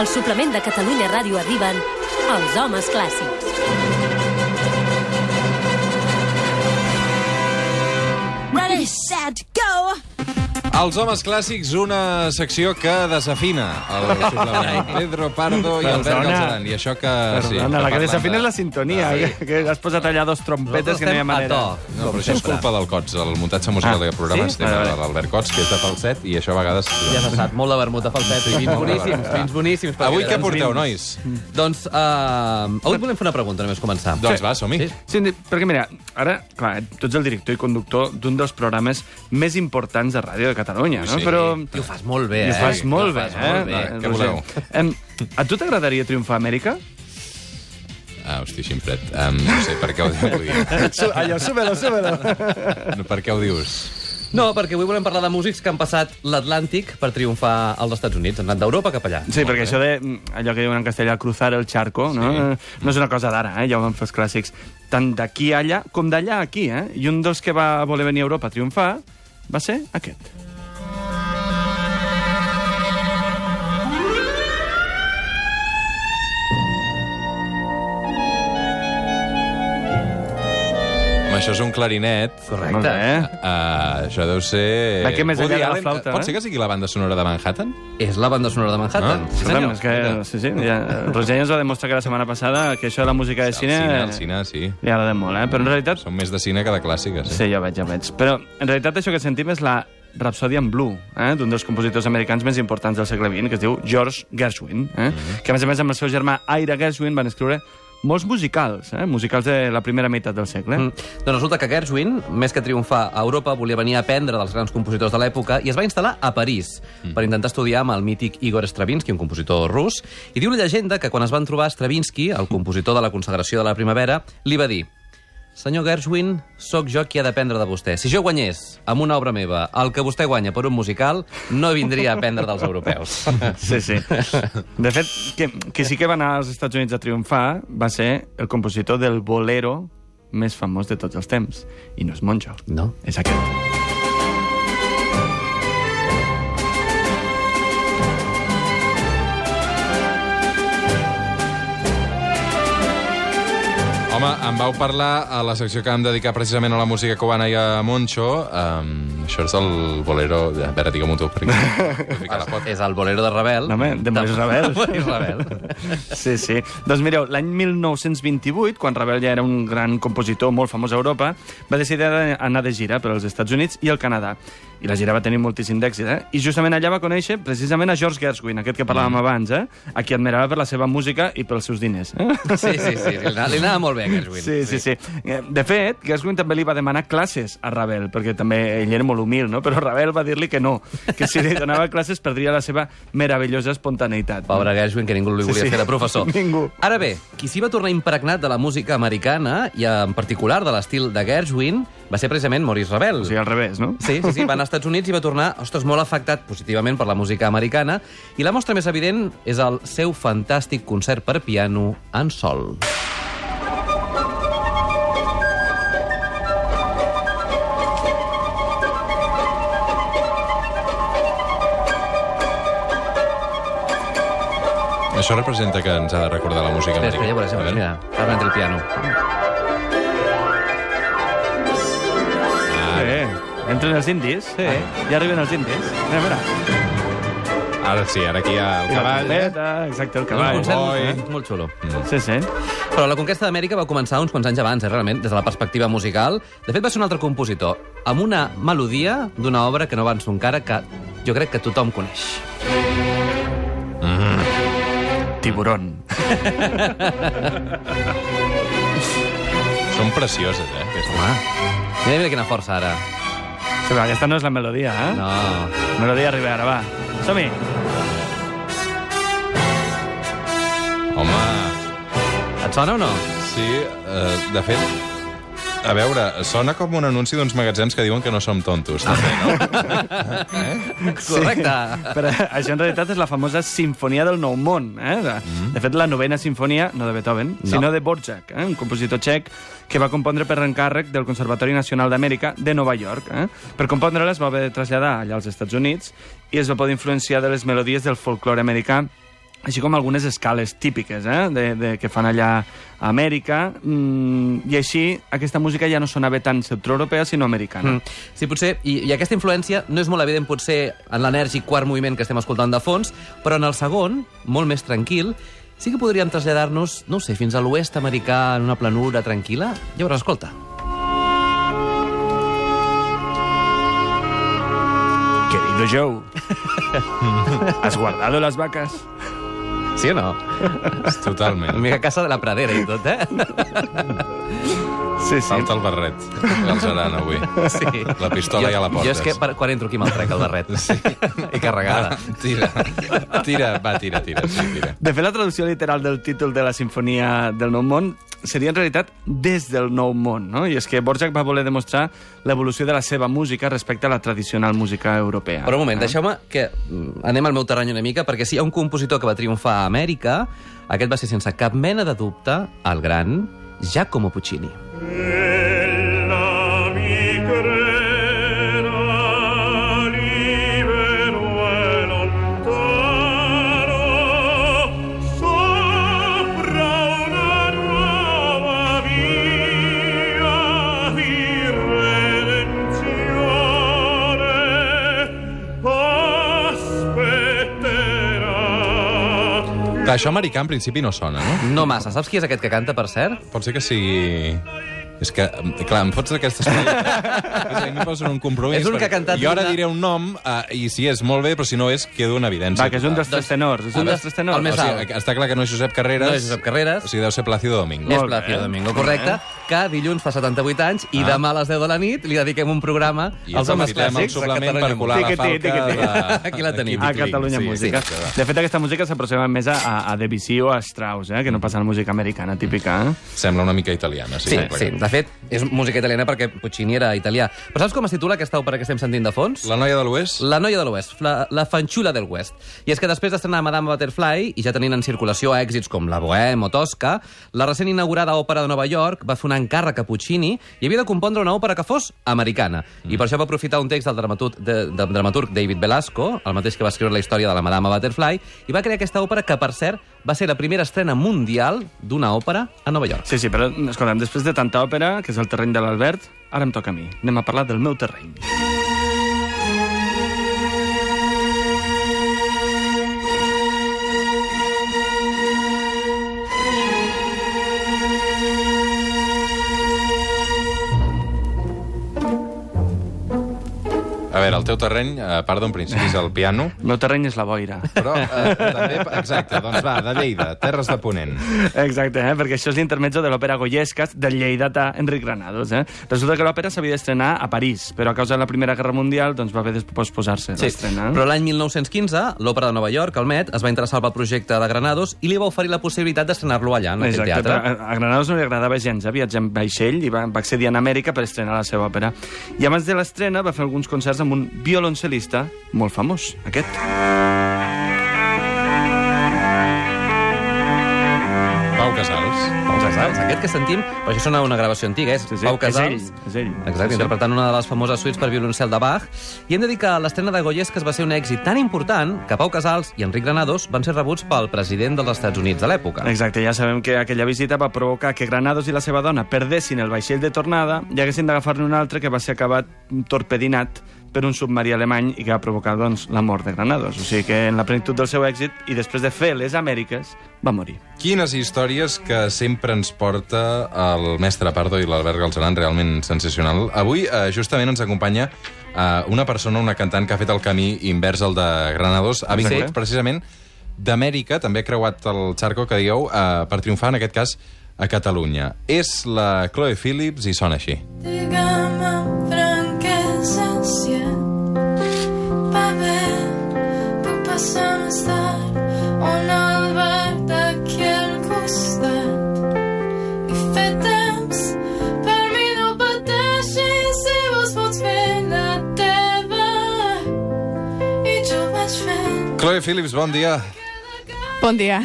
Al suplement de Catalunya Ràdio arriben els homes clàssics. Ready, set! Els homes clàssics, una secció que desafina el suplement. Pedro Pardo i Albert Perdona. Galceran. I això que... sí, Perdona, la que desafina de- és la sintonia, Ah, que, que has posat allà dos trompetes que no hi ha manera. No, però això és culpa del Cots, el muntatge musical Ah, del programa sí? estem de l'Albert Cots, que és de falset, i això a vegades... Ja se sap, molt de vermut de falset i vins boníssims, vins boníssims. per Avui què aquí. porteu, nois? Doncs uh, avui volem fer una pregunta, només començar. Doncs va, som-hi. Sí. Sí, perquè mira, ara, clar, tu ets el director i conductor d'un dels programes més importants de ràdio de Catalunya, no? Sí. Però... I ho fas molt bé, I eh? ho fas molt I ho bé, fas eh? molt bé. Va, Què Roger. voleu? Em, a tu t'agradaria triomfar a Amèrica? Ah, hosti, ximfret. Um, no sé, per què ho, dius? Allò, súbelo, súbelo. No, per què ho dius? No, perquè avui volem parlar de músics que han passat l'Atlàntic per triomfar als Estats Units. Han anat d'Europa cap allà. Sí, perquè això de mm, allò que diuen en castellà, cruzar el charco, no? Sí. Eh, no és una cosa d'ara, eh? ja ho van fer els clàssics. Tant d'aquí a allà com d'allà a aquí, eh? I un dels que va voler venir a Europa a triomfar va ser aquest. Això és un clarinet. Correcte. Bé. Uh, això deu ser... Va, que més Woody enllà de la Allen. flauta, Pot eh? ser que sigui la banda sonora de Manhattan? És la banda sonora de Manhattan. Ah, sí, senyor. és que, sí, sí, ja, Roger ja ens va demostrar que la setmana passada que això de la música de El cine, cine, el cine, sí. li agrada molt, eh? Però en realitat... Són més de cine que de clàssiques. Sí, ja ho veig, ja ho veig. Però en realitat això que sentim és la Rhapsody en Blue, eh? d'un dels compositors americans més importants del segle XX, que es diu George Gershwin, eh? que a més a més amb el seu germà Ira Gershwin van escriure molts musicals, eh? musicals de la primera meitat del segle. Mm. Doncs resulta que Gershwin, més que triomfar a Europa, volia venir a aprendre dels grans compositors de l'època i es va instal·lar a París per intentar estudiar amb el mític Igor Stravinsky, un compositor rus. I diu la llegenda que quan es van trobar Stravinsky, el compositor de la consagració de la primavera, li va dir Senyor Gershwin, sóc jo qui ha d'aprendre de vostè. Si jo guanyés amb una obra meva el que vostè guanya per un musical, no vindria a aprendre dels europeus. Sí, sí. De fet, que, que sí que va anar als Estats Units a triomfar va ser el compositor del bolero més famós de tots els temps. I no és Monjo. No? És aquest. Home, em vau parlar a la secció que vam dedicar precisament a la música cubana i a Moncho. Um, això és el bolero... A veure, digue-m'ho tu, perquè... És el bolero de Rebel. No, home, de Maurice Ravel. Maurice Ravel. Sí, sí. Doncs mireu, l'any 1928, quan Ravel ja era un gran compositor molt famós a Europa, va decidir anar de gira per als Estats Units i el Canadà. I la gira va tenir moltíssim d'èxit, eh? I justament allà va conèixer precisament a George Gershwin, aquest que parlàvem Mm. abans, eh? A qui admirava per la seva música i pels seus diners. Eh? Sí, sí, sí. Li anava, li anava molt bé, a Gershwin. Sí, sí, sí. Eh, De fet, Gershwin també li va demanar classes a Ravel, perquè també ell era molt humil, no? Però Ravel va dir-li que no, que si li donava classes perdria la seva meravellosa espontaneïtat. Pobre Gershwin, que ningú li Sí, volia sí. fer de professor. Ningú. Ara bé, qui s'hi va tornar impregnat de la música americana, i en particular de l'estil de Gershwin, va ser precisament Maurice Ravel. O sigui, al revés, no? Sí, sí, sí, va anar als Estats Units i va tornar, ostres, molt afectat positivament per la música americana, i la mostra més evident és el seu fantàstic concert per piano en sol. Això representa que ens ha de recordar la música Espera, espera, ja veuràs, ja A veuràs. veure. Mira, ara entra el piano. Entren els indis, sí. Ja arriben els indis. Mira, mira. Ara sí, ara aquí hi ha el I cavall. eh? trompeta, exacte, el Un cavall. concert boi. molt, molt xulo. Sí, sí. Però la conquesta d'Amèrica va començar uns quants anys abans, eh, realment, des de la perspectiva musical. De fet, va ser un altre compositor, amb una melodia d'una obra que no avanço encara, que jo crec que tothom coneix. Tiburón. Són precioses, eh? Aquestes. Home, mira, mira quina força, ara. Sí, però aquesta no és la melodia, eh? No. Melodia ara, va. Som-hi. Home, Et sona o no? sí, eh, de fet, a veure, sona com un anunci d'uns magatzems que diuen que no som tontos, també, no? Correcte. Però això en realitat és la famosa Sinfonia del Nou Món. Eh? De, de fet, la novena sinfonia, no de Beethoven, No. sinó de Borjak, eh? un compositor txec que va compondre per encàrrec del Conservatori Nacional d'Amèrica de Nova York. Eh? Per compondre-la es va haver de traslladar allà als Estats Units i es va poder influenciar de les melodies del folklore americà així com algunes escales típiques eh, de, de, que fan allà a Amèrica, mm, i així aquesta música ja no sonava tan centroeuropea, sinó americana. Mm. Sí, potser, i, i aquesta influència no és molt evident potser en l'enèrgic quart moviment que estem escoltant de fons, però en el segon, molt més tranquil, sí que podríem traslladar-nos, no ho sé, fins a l'oest americà, en una planura tranquil·la. Llavors, escolta. Querido Joe, ¿has guardado las vacas? Sí o no? Totalment. Una mica casa de la pradera i tot, eh? Sí, sí. Falta el barret. El seran avui. Sí. La pistola jo, ja la portes. Jo és que per, quan entro aquí me'l trec, el barret. Sí. I carregada. Tira. Tira, va, tira, tira. Sí, tira. De fet, la traducció literal del títol de la Sinfonia del Nou Món seria en realitat des del Nou Món, no? I és que Borjak va voler demostrar l'evolució de la seva música respecte a la tradicional música europea. Però un moment, Eh? deixeu-me que mm, anem al meu terreny una mica, perquè si hi ha un compositor que va triomfar a Amèrica, aquest va ser sense cap mena de dubte el gran Giacomo Puccini. Ella Clar, això americà en principi no sona, no? No massa. Saps qui és aquest que canta, per cert? Pot ser que sigui... És que, clar, em fots d'aquestes mi em posen un compromís. És un que ha perquè cantat Jo ara una- diré un nom, uh, i si és molt bé, però si no és, quedo en evidència. Va, que és un dels tres tenors. És un dels tres tenors. el més O sigui, està clar que no és Josep Carreras. No és Josep Carreras. O sigui, deu ser Plácido Domingo. És. Plácido Domingo, correcte, que dilluns fa 78 anys i Ah. demà a les 10 de la nit li dediquem un programa I als homes clàssics de suplement per colar la falca de... Aquí la tenim. a. Catalunya Sí, Música. sí, de fet, aquesta música s'aproxima més a, a Debussy o a Strauss, eh? que no passa a la música americana típica. Eh? Sembla una mica italiana. Sí, Sí, sí. Fet, és música italiana perquè Puccini era italià. Però saps com es titula aquesta òpera que estem sentint de fons? La noia de l'Oest? La noia de l'Oest, la, la fanxula del West. I és que després d'estrenar Madame Butterfly, i ja tenint en circulació èxits com La Bohème o Tosca, la recent inaugurada Òpera de Nova York va fer un encàrrec a Puccini i havia de compondre una òpera que fos americana. I per això va aprofitar un text del dramaturg, de, del dramaturg David Velasco, el mateix que va escriure la història de la Madame Butterfly, i va crear aquesta òpera que, per cert, va ser la primera estrena mundial d'una òpera a Nova York. Sí, sí, però, escolta'm, després de tanta òpera, que és el terreny de l'Albert, ara em toca a mi. Anem a parlar del meu terreny. Veure, el teu terreny, a part d'un principi, és el piano, El meu terreny és la boira. però eh, també... Exacte, doncs va, de Lleida, Terres de Ponent. Exacte, eh? perquè això és l'intermezzo de l'òpera Goyescas del lleidatà Enric Granados. Eh? Resulta que l'òpera s'havia d'estrenar a París, però a causa de la Primera Guerra Mundial doncs, va haver de posposar-se Sí, l'estrena. però l'any 1915, l'Òpera de Nova York, el Met, es va interessar pel projecte de Granados i li va oferir la possibilitat d'estrenar-lo allà, en aquell Exacte, teatre. però a a Granados no li agradava gens eh? viatjar en vaixell i va, va accedir a Amèrica per estrenar la seva òpera. I abans de l'estrena va fer alguns concerts amb un violoncel·lista molt famós, aquest. Pau Casals. Pau Casals, aquest que sentim, però això sona una gravació antiga, és Sí, sí, Pau és Casals. ell, és ell. Exacte, Sí, sí. interpretant una de les famoses suites per violoncel de Bach. I hem de dir que l'estrena de Goyescas va ser un èxit tan important que Pau Casals i Enric Granados van ser rebuts pel president dels Estats Units de l'època. Exacte, ja sabem que aquella visita va provocar que Granados i la seva dona perdessin el vaixell de tornada i haguessin d'agafar-ne un altre que va ser acabat torpedinat per un submarí alemany i que va provocar doncs, la mort de Granados. O sigui que en la plenitud del seu èxit i després de fer les Amèriques va morir. Quines històries que sempre ens porta el mestre Pardo i l'Albert Galzeran, realment sensacional. Avui, eh, justament, ens acompanya eh, una persona, una cantant que ha fet el camí invers al de Granados. Ha vingut Sí. precisament d'Amèrica, també ha creuat el xarco que dieu, eh, per triomfar, en aquest cas, a Catalunya. És la Chloe Phillips i sona així. Digue'm franquesa Chloe Phillips, bon dia. Bon dia.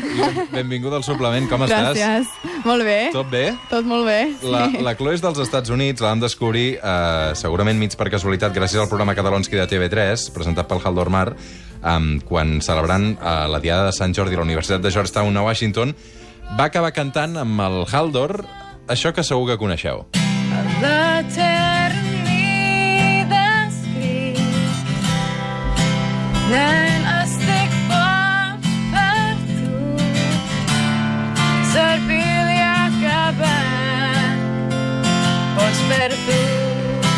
Benvinguda al suplement, com estàs? Gràcies. Molt bé. Tot bé? Tot molt bé. Sí. La, la Chloe és dels Estats Units, la vam descobrir eh, segurament mig per casualitat gràcies al programa Catalonski de TV3, presentat pel Haldor Mar. um, quan celebrant uh, la Diada de Sant Jordi a la Universitat de Georgetown a Washington, va acabar cantant amb el Haldor això que segur que coneixeu. L'eternitat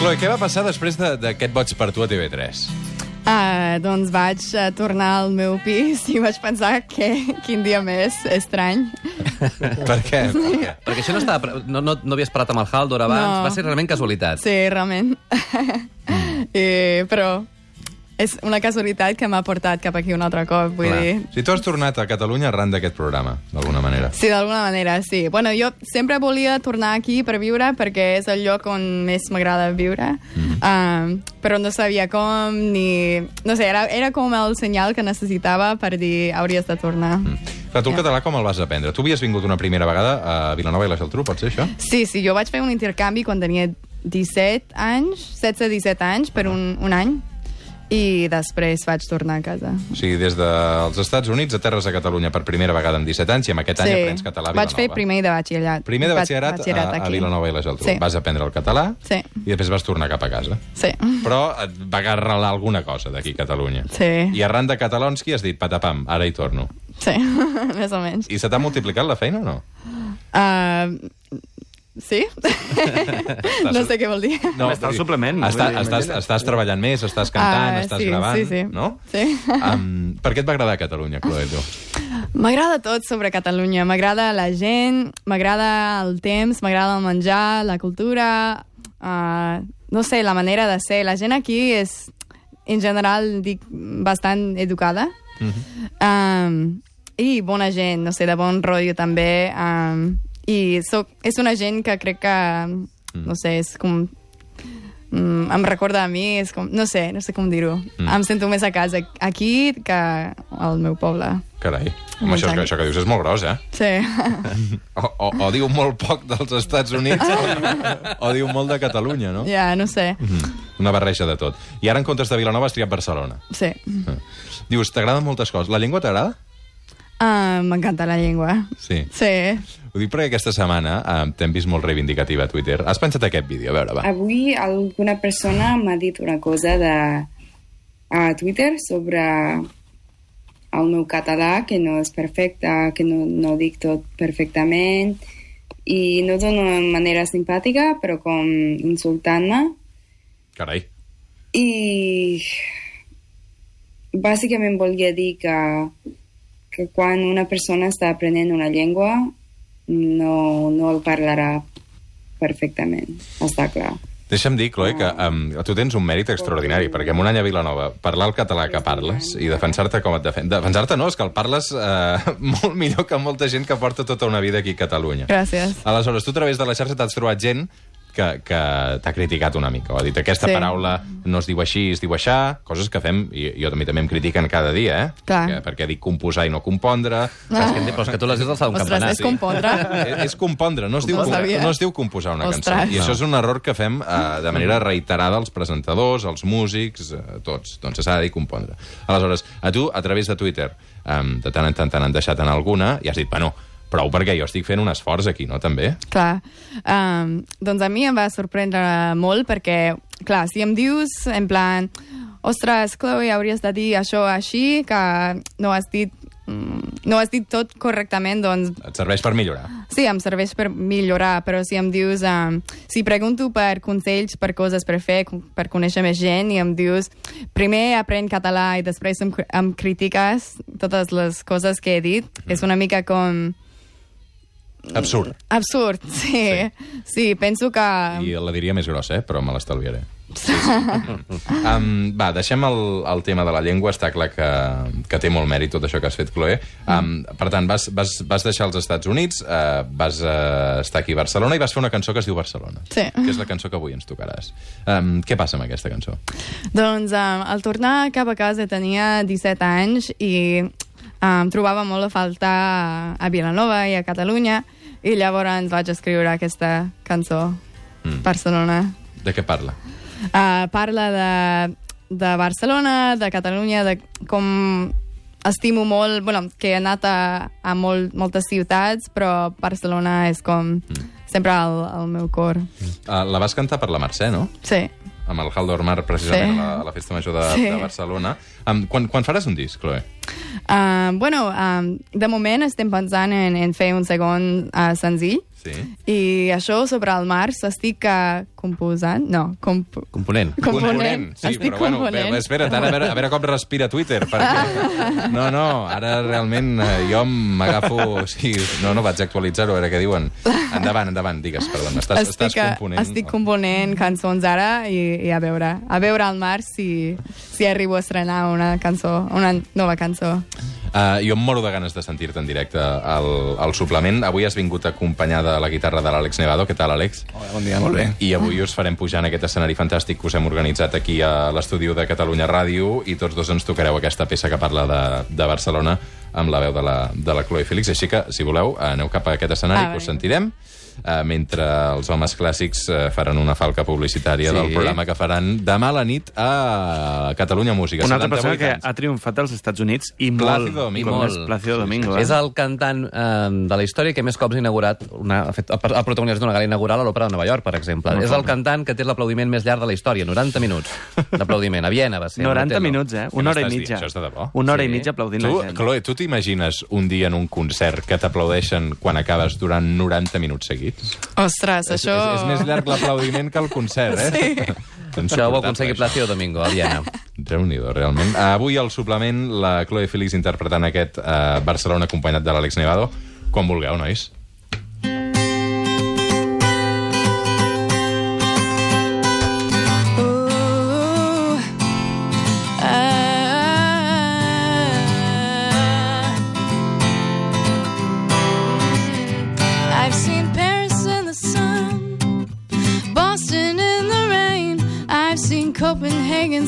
Chloe, què va passar després de- d'aquest Boig per tu a TV3? Uh, doncs vaig uh, tornar al meu pis i vaig pensar que quin dia més estrany. Per què? Per què? Perquè això no, estava, no, no, no havies parat amb el Haldor abans, No. va ser realment casualitat. Sí, realment. I, però és una casualitat que m'ha portat cap aquí un altre cop, vull Clar. dir... Si tu has tornat a Catalunya arran d'aquest programa, d'alguna manera. Sí, d'alguna manera, sí. Bueno, jo sempre volia tornar aquí per viure perquè és el lloc on més m'agrada viure, Mhm. um, però no sabia com ni... No sé, era, era com el senyal que necessitava per dir hauries de tornar. Mm. Clar, tu el català com el vas aprendre? Tu havies vingut una primera vegada a Vilanova i la Geltrú, pot ser això? Sí, sí, jo vaig fer un intercanvi quan tenia 17 anys, 16-17 anys, per un, un any, i després vaig tornar a casa. O sigui, des dels Estats Units a terres a Catalunya per primera vegada amb 17 anys i amb aquest any aprens català a vaig Vilanova. fer primer de batxillerat. Primer de Bat- batxillerat, a, a. Vilanova i la Geltrú. Sí. Vas aprendre el català Sí. i després vas tornar cap a casa. Sí. Però et va agarrar alguna cosa d'aquí a Catalunya. Sí. I arran de Catalonski has dit patapam, ara hi torno. Sí, més o menys. I se t'ha multiplicat la feina o no? Uh, sí? no sé què vol dir. No, està dir, suplement, Està, dir, estàs, estàs treballant més, estàs cantant, Ah, estàs sí, gravant, sí, sí. no? Sí. Um, per què et va agradar Catalunya, Chloe, tu? M'agrada tot sobre Catalunya. M'agrada la gent, m'agrada el temps, m'agrada el menjar, la cultura, uh, no sé, la manera de ser. La gent aquí és, en general, dic, bastant educada. um, I bona gent, no sé, de bon rotllo també. Um, I soc, és una gent que crec que, no sé, és com mm, em recorda a mi, és com, no sé, no sé com dir-ho. Mm. Em sento més a casa aquí que al meu poble. Carai. Home, això, Muntanya. això que dius és molt gros, eh? Sí. O, o, o diu molt poc dels Estats Units o, o diu molt de Catalunya, no? ja, no sé. Mm, Una barreja de tot. I ara, en comptes de Vilanova, has triat Barcelona. Sí. Dius, t'agraden moltes coses. La llengua t'agrada? Uh, M'encanta la llengua. Sí. Sí. Ho dic perquè aquesta setmana eh, t'hem vist molt reivindicativa a Twitter. Has pensat aquest vídeo? A veure, va. Avui alguna persona m'ha dit una cosa de, a Twitter sobre el meu català, que no és perfecte, que no, no dic tot perfectament, i no d'una manera simpàtica, però com insultant-me. Carai. I bàsicament volia dir que, que quan una persona està aprenent una llengua no, no el parlarà perfectament, està clar. Deixa'm dir, Chloe, que um, tu tens un mèrit extraordinari, perquè en un any a Vilanova, parlar el català que parles i defensar-te com et defen... Defensar-te no, és que el parles eh, molt millor que molta gent que porta tota una vida aquí a Catalunya. Gràcies. Aleshores, tu a través de la xarxa t'has trobat gent que, que t'ha criticat una mica, o ha dit aquesta Sí. paraula no es diu així, es diu aixà, coses que fem, i jo també també em critiquen cada dia, eh? Clar. Perquè, perquè dic composar i no compondre. Saps què? Però és que tu les dius al d'un Ostres, campanar. és compondre. És, és compondre, no es, diu, No no es diu composar una Ostres. cançó. I això és un error que fem eh, de manera reiterada els presentadors, els músics, eh, tots. Doncs s'ha de dir compondre. Aleshores, a tu, a través de Twitter, eh, de tant en tant te n'han deixat en alguna, i has dit, bueno, prou perquè jo estic fent un esforç aquí, no, també? Clar. Um, doncs a mi em va sorprendre molt perquè, clar, si em dius en plan ostres, Chloe, hauries de dir això així, que no has dit mm, no has dit tot correctament, doncs Et serveix per millorar. sí, em serveix per millorar, però si em dius, um, si pregunto per consells, per coses per fer, per conèixer més gent, i em dius, primer aprèn català i després em, em critiques totes les coses que he dit, és una mica com... Absurd. Absurd, sí. Sí, penso que... I la diria més grossa, eh? però me l'estalviaré. Sí, sí. um, va, deixem el, el tema de la llengua. Està clar que, que té molt mèrit tot això que has fet, Chloe. Um, per tant, vas, vas, vas deixar els Estats Units, uh, vas uh, estar aquí a Barcelona i vas fer una cançó que es diu Barcelona. Sí. Que és la cançó que avui ens tocaràs. Um, què passa amb aquesta cançó? Doncs um, al tornar cap a casa tenia 17 anys i um, trobava molt a faltar a Vilanova i a Catalunya i llavors vaig escriure aquesta cançó, Mm. Barcelona. De què parla? Uh, parla de de Barcelona, de Catalunya, de com estimo molt, bueno, que he anat a, a molt, moltes ciutats, però Barcelona és com sempre al, al meu cor. Uh, la vas cantar per la Mercè, no? Sí. Amb el Haldor Mar, precisament, Sí. a, la, a la Festa Major de, Sí. de Barcelona. Um, quan, quan faràs un disc, Chloe? Uh, bueno, um, de moment estem pensant en, en fer un segon uh, senzill, Sí. i això sobre el març estic uh, composant, no, comp Component. component. Sí, estic però bueno, component. bé, espera't, ara a veure, a veure com respira Twitter, perquè... No, no, ara realment eh, jo m'agafo... Sigui, no, no vaig actualitzar-ho, a veure què diuen. Endavant, endavant, digues, perdona. Estàs, estàs estic, uh, component. estic component cançons ara i, i a veure, a veure al març si, si arribo a estrenar una cançó, una nova cançó. Uh, jo em moro de ganes de sentir-te en directe al, al suplement. Avui has vingut acompanyada de la guitarra de l'Àlex Nevado. Què tal, Àlex? Hola, bon dia, molt bé. I avui us farem pujar en aquest escenari fantàstic que us hem organitzat aquí a l'estudi de Catalunya Ràdio i tots dos ens tocareu aquesta peça que parla de, de Barcelona amb la veu de la, de la Chloe Félix. Així que, si voleu, aneu cap a aquest escenari Ah, que us bé. Eh, mentre els homes clàssics eh, faran una falca publicitària Sí. del programa que faran demà a la nit a Catalunya Música. Una altra 78 persona que anys. ha triomfat als Estats Units i Plácido molt... Domingo. com Molt. és Plácido Domingo. És eh? el cantant eh, de la història que més cops ha inaugurat, una, ha, fet, ha protagonitzat una gala inaugural a l'Òpera de Nova York, per exemple. Molt és el fort. cantant que té l'aplaudiment més llarg de la història, 90 minuts d'aplaudiment. A Viena va ser. 90 Motello. minuts, eh? Una hora i dient? mitja. Això és de debò? Una hora Sí. i mitja aplaudint Tu, la gent. Chloe, tu t'imagines un dia en un concert que t'aplaudeixen quan acabes durant 90 minuts seguits? Ostres, És, això... és, és més llarg l'aplaudiment que el concert, eh? Sí. Això ho va aconseguir Plácido Domingo, a Viena. Déu-n'hi-do, realment. Avui al suplement, la Chloe Félix interpretant aquest uh, Barcelona acompanyat de l'Àlex Nevado. Quan vulgueu, nois.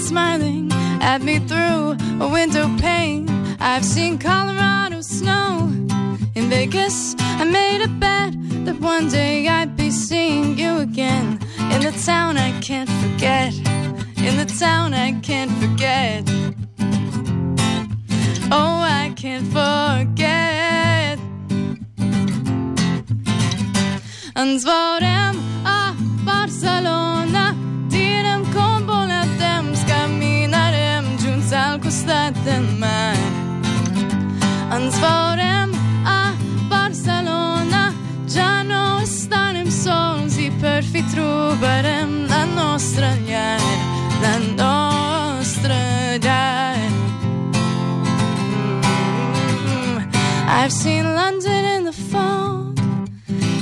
Smiling at me through a window pane. I've seen Colorado snow. In Vegas, I made a bet that one day I'd be seeing you again. In the town I can't forget. In the town I can't forget. Oh, I can't forget. Ens veurem a Barcelona. La nostra la nostra. Mm. I've seen London in the fall,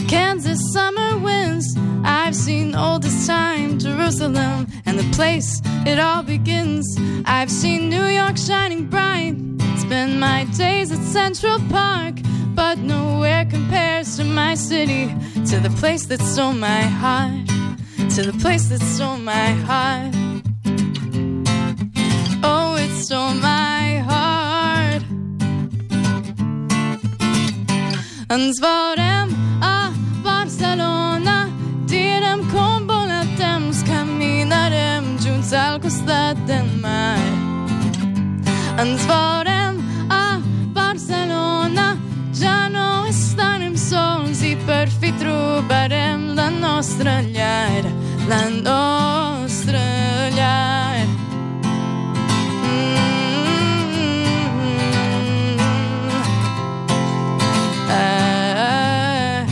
Kansas summer winds. I've seen oldest time, Jerusalem, and the place it all begins. I've seen New York shining bright. Spend my days at Central Park, but nowhere compares to my city, to the place that stole my heart, to the place that stole my heart. Oh, it stole my heart. Ens veurem a Barcelona. Direm com volar temps, caminarem junts al costat del mar. Ens veurem nostra llar, la nostra llar. Mm. Ah.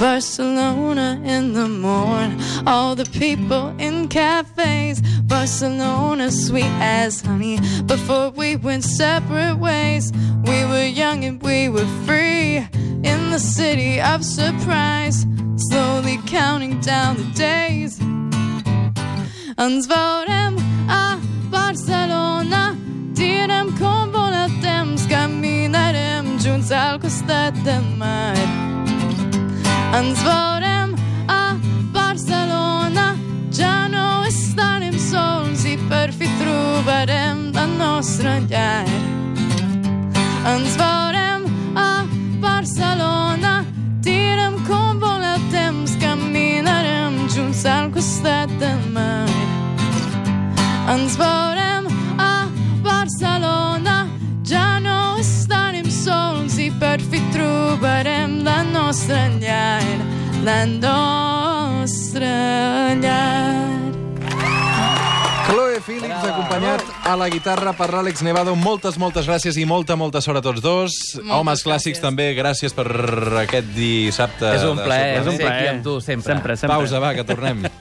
Barcelona in the morn, all the people in cafes. Barcelona, sweet as honey. Before we went separate ways, we were young and we were free in the city of surprise. Slowly counting down the days. Ens veurem a Barcelona. Direm com volar temps, caminarem junts al costat del mar. Ens veurem a Barcelona. Ja no estarem sols i per fi trobarem la nostra llar. Ens veurem a Barcelona. Direm com volar temps, caminarem junts al costat del mar. Ens veurem a Barcelona, ja no estarem sols i per fi trobarem la nostra llar, la llar. Chloe Phillips, acompanyat a la guitarra per l'Àlex Nevado. Moltes, moltes gràcies i molta, molta sort a tots dos. Moltes Homes clàssics gràcies. també, gràcies per aquest dissabte. És un plaer suplement. ser aquí amb tu, sempre. Sempre, sempre. Pausa, va, que tornem.